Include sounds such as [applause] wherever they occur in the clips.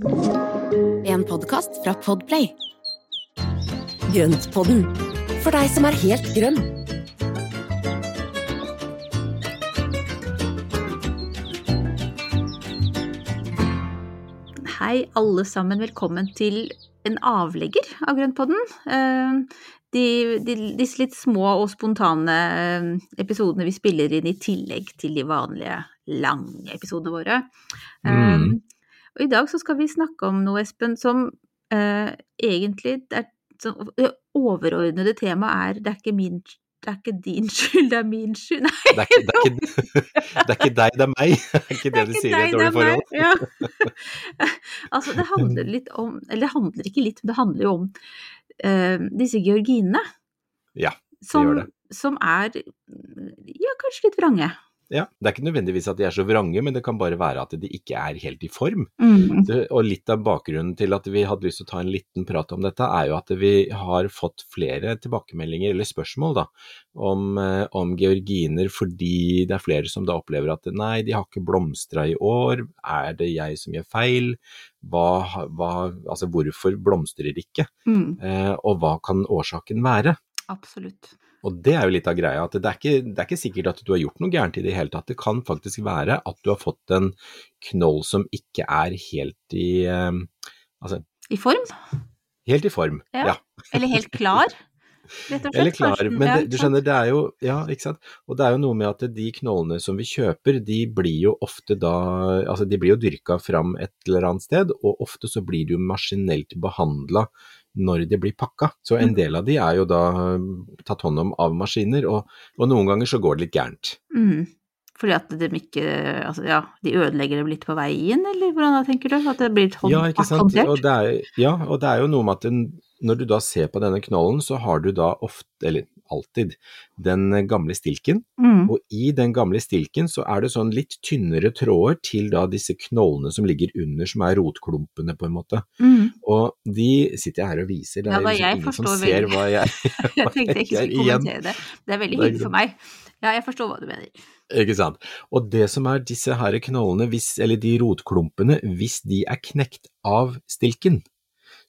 En podkast fra Podplay. Grøntpodden, for deg som er helt grønn. Hei, alle sammen. Velkommen til en avlegger av Grøntpodden. Eh, De, de, disse litt små og spontane eh, episodene vi spiller inn i tillegg til de vanlige lange episodene våre. Eh, Mm. Og i dag så skal vi snakke om noe, Espen, som eh, egentlig er så, Det overordnede temaet er det er ikke min det er ikke din [laughs] skyld, det er min skyld. Nei, Det er, ikke, det, er ikke, [laughs] [laughs] det er ikke deg, det er meg. Det er ikke det, du sier i et dårlig forhold. Ja. altså, det handler litt om Eller det handler ikke litt, men det handler jo om uh, disse georginene. Ja, som, gjør det. Som er ja, kanskje litt vrange. Ja, Det er ikke nødvendigvis at de er så vrange, men det kan bare være at de ikke er helt i form. Mm. Det, og litt av bakgrunnen til at vi hadde lyst til å ta en liten prat om dette, er jo at vi har fått flere tilbakemeldinger eller spørsmål da, om, eh, om georginer fordi det er flere som da opplever at nei, de har ikke blomstra i år, er det jeg som gjør feil, hva, hva, altså hvorfor blomstrer de ikke, Mm. eh, og hva kan årsaken være? Absolutt. Og det er jo litt av greia, at det er, ikke, det er ikke sikkert at du har gjort noe gærent i det hele tatt. Det kan faktisk være at du har fått en knoll som ikke er helt i eh, Altså, I form? helt i form. Ja. Ja. Eller helt klar? Rett og slett. Eller klar. Men det, du skjønner, det er jo Ja, ikke sant. Og det er jo noe med at de knollene som vi kjøper, de blir jo ofte da Altså, de blir jo dyrka fram et eller annet sted, og ofte så blir de jo maskinelt behandla når de blir pakka. Så en Mm. del av de er jo da tatt hånd om av maskiner, og, og noen ganger så går det litt gærent. Mm. Fordi at de ikke Altså, ja, de ødelegger dem litt på vei inn, eller hvordan da, tenker du? At det blir hånd, Ja, ikke sant. Og det er, ja, og det er jo noe med at den, når du da ser på denne knollen, så har du da ofte, eller alltid, den gamle stilken. Mm. Og i den gamle stilken så er det sånn litt tynnere tråder til da disse knollene som ligger under, som er rotklumpene på en måte. Mm. Og de sitter jeg her og viser, det er ja, liksom jeg ingen som ser veldig. hva jeg [laughs] [laughs] Jeg tenkte jeg ikke skulle kommentere det. Det er veldig hyggelig for meg. Ja, jeg forstår hva du mener. Ikke sant. Og det som er disse her knollene, hvis, eller de rotklumpene, hvis de er knekt av stilken,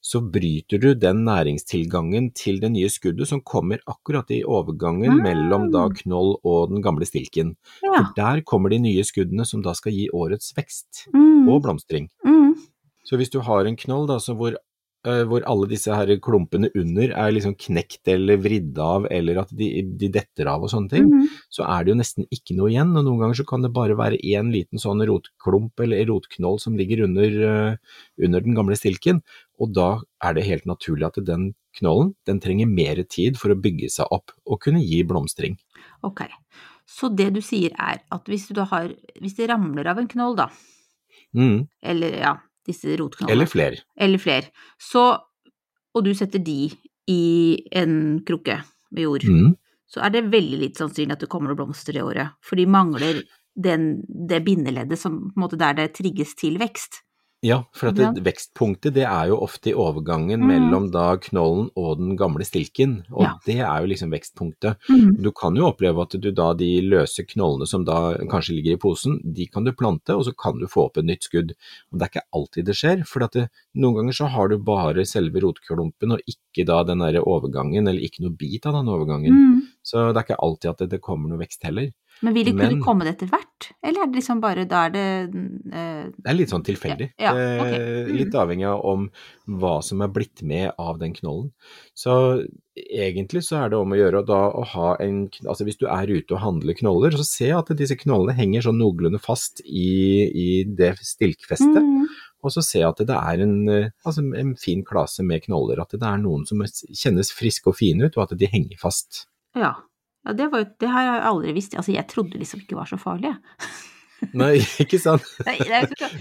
så bryter du den næringstilgangen til det nye skuddet som kommer akkurat i overgangen mm. mellom da knoll og den gamle stilken. Ja. For der kommer de nye skuddene som da skal gi årets vekst Mm. og blomstring. Mm. Så hvis du har en knoll da, så hvor, hvor alle disse her klumpene under er liksom knekt eller vridd av, eller at de, de detter av og sånne ting, Mm. så er det jo nesten ikke noe igjen. Og noen ganger så kan det bare være én liten sånn rotklump eller rotknoll som ligger under, eh, under den gamle stilken. Og da er det helt naturlig at den knollen den trenger mer tid for å bygge seg opp og kunne gi blomstring. Ok. Så det du sier er at hvis du har Hvis det ramler av en knoll, da, Mm. eller ja, disse rotknollene Eller flere. eller flere, så Og du setter de i en krukke med jord, Mm. så er det veldig litt sannsynlig at det kommer noen blomster i året. For de mangler den, det bindeleddet som på en måte der det trigges til vekst. Ja, for at Ja. vekstpunktet det er jo ofte i overgangen Mm. mellom da knollen og den gamle stilken, og Ja. det er jo liksom vekstpunktet. Mm. Du kan jo oppleve at du da de løse knollene som da kanskje ligger i posen, de kan du plante, og så kan du få opp et nytt skudd. Og det er ikke alltid det skjer, for at det, noen ganger så har du bare selve rotklumpen og ikke da den derre overgangen, eller ikke noe bit av den overgangen. Mm. Så det er ikke alltid at det, det kommer noe vekst heller. Men vil det kunne Men- komme det etter hvert, eller er det liksom bare da er det uh, Det er litt sånn tilfeldig. Ja, ja, okay. er Mm. Litt avhengig av om hva som er blitt med av den knollen. Så egentlig så er det om å gjøre da å ha en Altså hvis du er ute og handler knoller, så se at disse knollene henger sånn noenlunde fast i, i det stilkfestet. mm. Og så se at det er en, eh, altså en fin klase med knoller. At det er noen som kjennes friske og fine ut, og at de henger fast. Ja. ja det, var, det har jeg aldri visst. Altså, jeg trodde liksom ikke var så farlig, jeg. [laughs] Nei, ikke sant? Nei,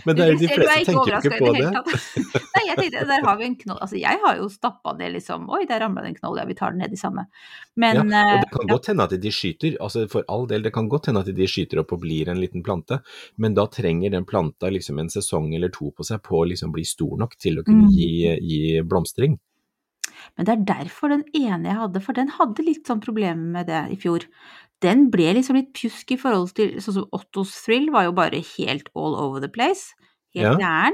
Men det er, jo de ser, du er tenker ikke på det det. [laughs] Nei, jeg tenkte, der har vi en knoll. Altså, jeg har jo stappa ned liksom Oi, der ramla det en knoll, ja, vi tar den ned i samme. Men ja, og eh, det kan godt hende at de skyter, altså for all del, det kan godt hende at de skyter opp og blir en liten plante, men da trenger den planta liksom en sesong eller to på seg på å liksom bli stor nok til å kunne Mm. gi, gi blomstring. Men det er derfor den ene jeg hadde, for den hadde litt sånn problemer med det i fjor. Den ble liksom litt pjusk i forhold til Sånn som Ottos Thrill var jo bare helt all over the place. Helt Ja.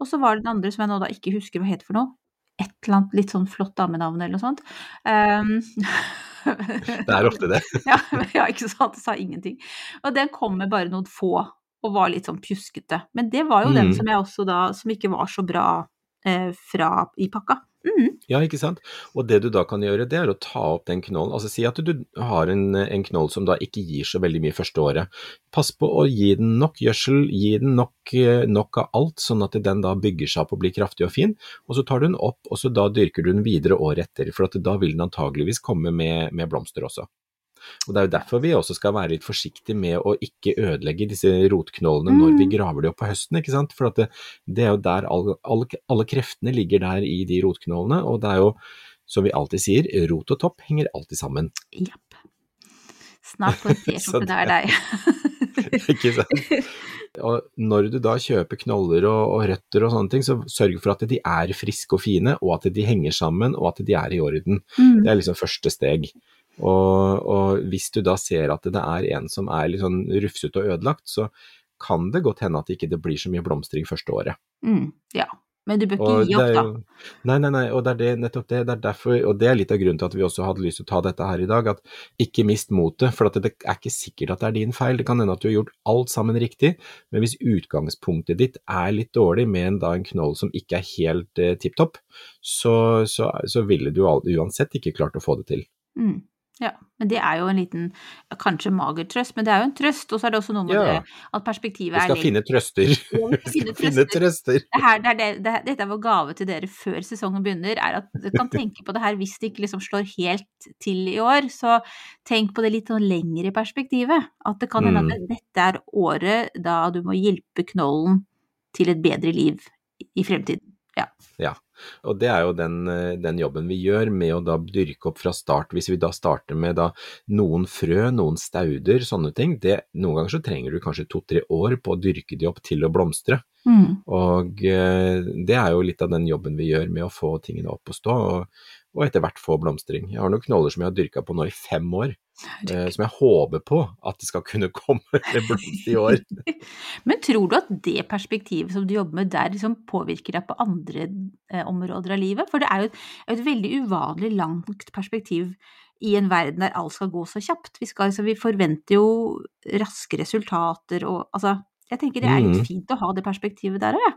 Og så var det den andre som jeg nå da ikke husker hva het for noe. Et eller annet litt sånn flott damenavn eller noe sånt. Um, [laughs] det er ofte det. [laughs] ja, ja, ikke sant. Det sa ingenting. Og den kom med bare noen få, og var litt sånn pjuskete. Men det var jo mm. den som jeg også da, som ikke var så bra eh, fra i pakka. Mm. Ja, ikke sant. Og det du da kan gjøre, det er å ta opp den knollen. Altså si at du har en, en knoll som da ikke gir så veldig mye første året. Pass på å gi den nok gjødsel, gi den nok, eh, nok, av alt, sånn at den da bygger seg opp og blir kraftig og fin. Og så tar du den opp, og så da dyrker du den videre året etter. For da vil den antageligvis komme med, med blomster også. Og Det er jo derfor vi også skal være litt forsiktige med å ikke ødelegge disse rotknollene mm. når vi mm. graver de opp på høsten. ikke sant? For det, det, er jo der alle, alle, alle, kreftene ligger der i de rotknollene. Og det er jo, som vi alltid sier, rot og topp henger alltid sammen. Japp. Snart på en T-skjorte der, deg. [laughs] ikke sant. Og når du da kjøper knoller og, og, røtter og sånne ting, så sørg for at de er friske og fine, og at de henger sammen, og at de er i orden. Mm. Det er liksom første steg. Og, og, hvis du da ser at det er en som er litt sånn rufsete og ødelagt, så kan det godt hende at det ikke blir så mye blomstring første året. Mm, ja, men du bør ikke gi opp, da. Nei, nei, nei, og det er det, nettopp det. Det er derfor, og det er litt av grunnen til at vi også hadde lyst til å ta dette her i dag, at ikke mist motet. For det er ikke sikkert at det er din feil. Det kan hende at du har gjort alt sammen riktig, men hvis utgangspunktet ditt er litt dårlig med en, da, en knoll som ikke er helt eh, tipp topp, så, så, så ville du uansett ikke klart å få det til. Mm. Ja, men det er jo en liten, kanskje mager trøst, men det er jo en trøst. Og så er det også noe med ja. det at perspektivet er [laughs] Vi skal finne trøster. vi skal finne, finne trøster. Det her, det er det, dette er vår gave til dere før sesongen begynner, er at du kan tenke på det her hvis det ikke liksom slår helt til i år. Så tenk på det litt sånn lengre perspektivet. At det kan hende mm. at dette er året da du må hjelpe knollen til et bedre liv i fremtiden. Ja. ja. Og det er jo den, eh, den, jobben vi gjør med å da dyrke opp fra start. Hvis vi da starter med da noen frø, noen stauder, sånne ting. Det, noen ganger så trenger du kanskje to-tre år på å dyrke de opp til å blomstre. Mm. Og eh, det er jo litt av den jobben vi gjør med å få tingene opp og stå. Og, og etter hvert få blomstring. Jeg har noen knoller som jeg har dyrka på nå i fem år, som jeg håper på at det skal kunne [laughs] komme med blomst i år. [laughs] Men tror du at det perspektivet som du jobber med der, liksom påvirker deg på andre eh, områder av livet? For det er jo et, et, veldig uvanlig langt perspektiv i en verden der alt skal gå så kjapt. Vi, skal, altså, vi forventer jo raske resultater og altså Jeg tenker det er litt mm. fint å ha det perspektivet der òg, jeg.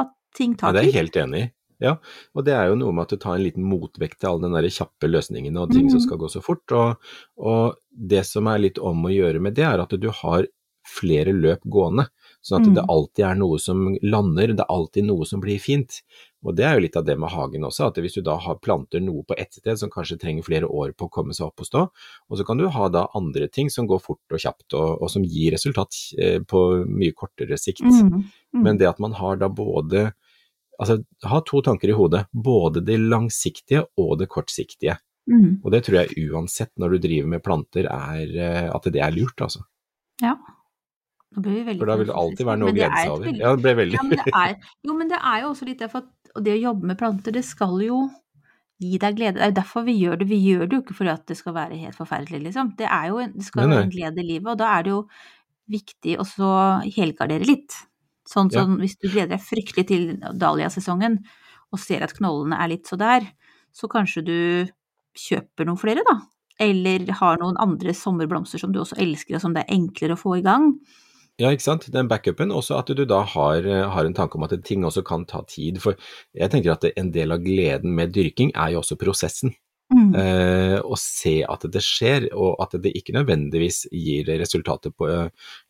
At ting tar tid. Ja, det er jeg helt enig i. Ja, og det er jo noe med at du tar en liten motvekt til alle de kjappe løsningene og ting som skal gå så fort. Og, og, det som er litt om å gjøre med det, er at du har flere løp gående. Sånn at det alltid er noe som lander, det er alltid noe som blir fint. Og det er jo litt av det med hagen også, at hvis du da har planter noe på ett sted som kanskje trenger flere år på å komme seg opp og stå, og så kan du ha da andre ting som går fort og kjapt og, og som gir resultat eh, på mye kortere sikt. Mm. Mm. Men det at man har da både altså, ha to tanker i hodet. Både det langsiktige og det kortsiktige. Mm. Og det tror jeg uansett når du driver med planter, er eh, at det er lurt, altså. Ja. Veldig For da vil det alltid være noe seg over. Ja, det ble veldig ja, men er, Jo, men det er jo også litt derfor at det å jobbe med planter, det skal jo gi deg glede. Det er jo derfor vi gjør det. Vi gjør det jo ikke fordi at det skal være helt forferdelig, liksom. Det, er jo, det skal jo være en glede i livet, og da er det jo viktig å så helgardere litt. Sånn som hvis du gleder deg fryktelig til dahliasesongen og ser at knollene er litt så der, så kanskje du kjøper noen flere, da. Eller har noen andre sommerblomster som du også elsker, og som det er enklere å få i gang. Ja, ikke sant. Den backupen. Også at du da har, har, en tanke om at ting også kan ta tid. For jeg tenker at en del av gleden med dyrking er jo også prosessen. Mm. Eh, og se at det skjer, og at det ikke nødvendigvis gir resultater på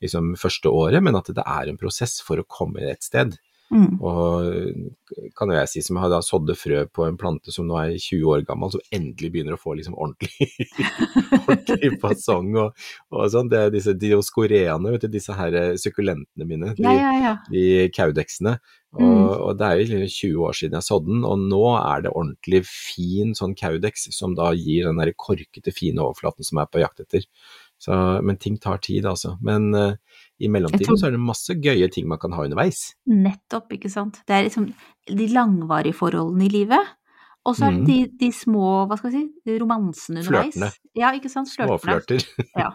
liksom, første året, men at det er en prosess for å komme et sted. Mm. Og kan jo jeg si som har da sådde frø på en plante som nå er 20 år gammel, som endelig begynner å få liksom ordentlig, [laughs] ordentlig fasong og, og, sånn. Det er disse dioskoreaene, vet du, disse her sukkulentene mine, de, ja, ja, ja. de kaudeksene. Og, mm. og, det er jo 20 år siden jeg sådde den, og nå er det ordentlig fin sånn kaudex som da gir den der korkete, fine overflaten som jeg er på jakt etter. Så, men ting tar tid, altså. Men uh, i mellomtiden tror... så er det masse gøye ting man kan ha underveis. Nettopp, ikke sant. Det er liksom de langvarige forholdene i livet. Og så er det mm. de, de, små, hva skal vi si, romansene underveis. Flørtene. Ja, ikke sant. Flørtene. Småflørter. ja.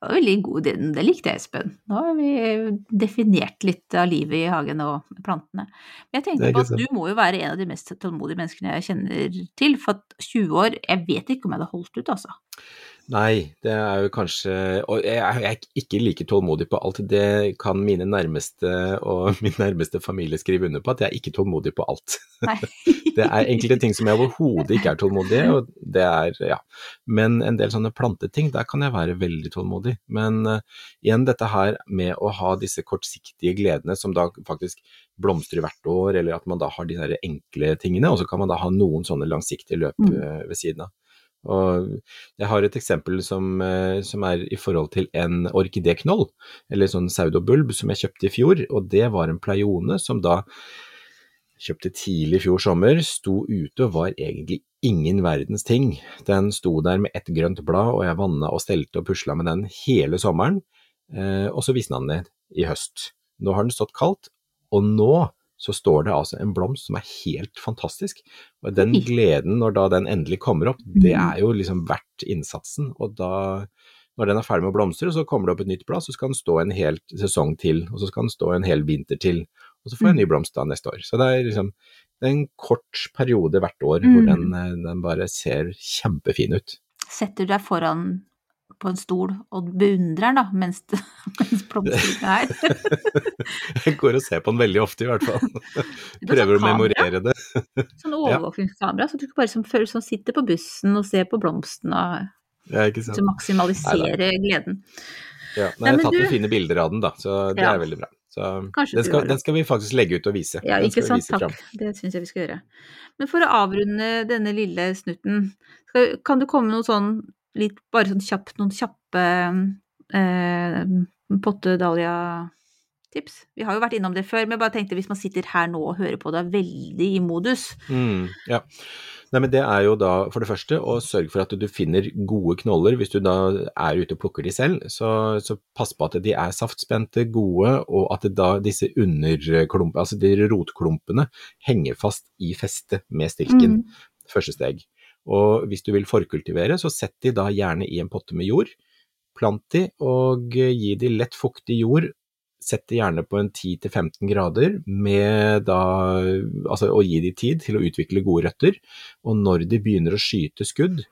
Veldig god, det, det likte jeg, Espen. Nå har vi definert litt av livet i hagen og plantene. Men jeg tenkte på at du må jo være en av de mest tålmodige menneskene jeg kjenner til, for at 20 år, jeg vet ikke om jeg hadde holdt ut, altså. Nei, det er jo kanskje Og jeg er ikke like tålmodig på alt. Det kan mine nærmeste og [laughs] min nærmeste familie skrive under på, at jeg er ikke tålmodig på alt. Nei. [laughs] Det er enkelte ting som jeg overhodet ikke er tålmodig og det er, ja. Men en del sånne planteting, der kan jeg være veldig tålmodig. Men uh, igjen dette her med å ha disse kortsiktige gledene som da faktisk blomstrer hvert år, eller at man da har de der enkle tingene, og så kan man da ha noen sånne langsiktige løp Mm. eh, ved siden av. Og jeg har et eksempel som, eh, som er i forhold til en orkidéknoll, eller sånn saudobulb, som jeg kjøpte i fjor, og det var en pleione som da kjøpte tidlig i fjor sommer, sto ute og var egentlig ingen verdens ting. Den sto der med ett grønt blad, og jeg vanna og stelte og pusla med den hele sommeren, eh, og så visna den ned i høst. Nå har den stått kaldt, og nå så står det altså en blomst som er helt fantastisk. Og den gleden når da den endelig kommer opp, det er jo liksom verdt innsatsen. Og da, når den er ferdig med å blomstre, så kommer det opp et nytt blad, så skal den stå en hel sesong til, og så skal den stå en hel vinter til, og så får jeg en ny blomst da neste år. Så det er liksom det er en kort periode hvert år hvor Mm. den, eh, den bare ser kjempefin ut. Setter du deg foran på en stol og beundrer den, da, mens, [laughs] mens blomstene er [laughs] Jeg går og ser på den veldig ofte i hvert fall. [laughs] Har Prøver å sånn memorere det. Sånn overvåkningskamera, så du bare som, føle som sitter på bussen og ser på blomstene. Ja, så maksimalisere gleden. Ja, Nei, jeg har tatt noen fine bilder av den, da, så det Ja. er veldig bra. Så den skal, den skal vi faktisk legge ut og vise. Ja, ikke sant. Takk. Frem. Det syns jeg vi skal gjøre. Men for å avrunde denne lille snutten, skal, kan du komme med noe sånn litt bare sånn kjapt, noen kjappe eh, potte-dahlia-tips? Vi har jo vært innom det før, men jeg bare tenkte hvis man sitter her nå og hører på det er veldig i modus. Mm, ja. Nei, men det er jo da for det første å sørge for at du finner gode knoller. Hvis du da er ute og plukker de selv, så, så pass på at de er saftspente, gode, og at da disse underklumpene, altså de rotklumpene, henger fast i festet med stilken. Mm. Første steg. Og hvis du vil forkultivere, så sett de da gjerne i en potte med jord. Plant de, og gi de lett fuktig jord. Sett de gjerne på en 10-15 grader, med da, altså, og gi de tid til å utvikle gode røtter. Og når de begynner å skyte skudd,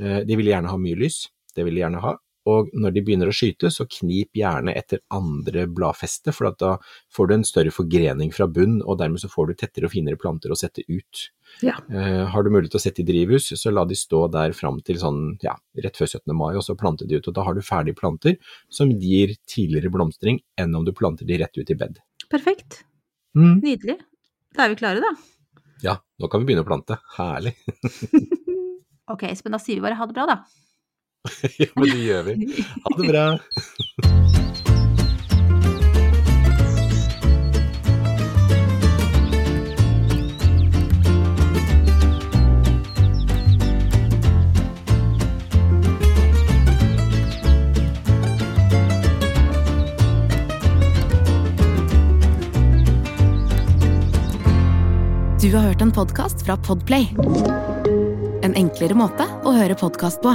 eh, de vil gjerne ha mye lys, det vil de gjerne ha. Og når de begynner å skyte, så knip gjerne etter andre bladfeste, for at da får du en større forgrening fra bunn, og dermed så får du tettere og finere planter å sette ut. Ja. Uh, har du mulighet til å sette i drivhus, så la de stå der fram til sånn, ja, rett før 17. mai, og så plante de ut. Og da har du ferdige planter som gir tidligere blomstring enn om du planter de rett ut i bed. Perfekt. Mm. Nydelig. Da er vi klare, da. Ja, nå kan vi begynne å plante. Herlig. [laughs] [laughs] Ok, Espen, da sier vi bare ha det bra, da. [laughs] ja, men det gjør vi. Ha det bra. Du har hørt en podkast fra Podplay. En enklere måte å høre podkast på.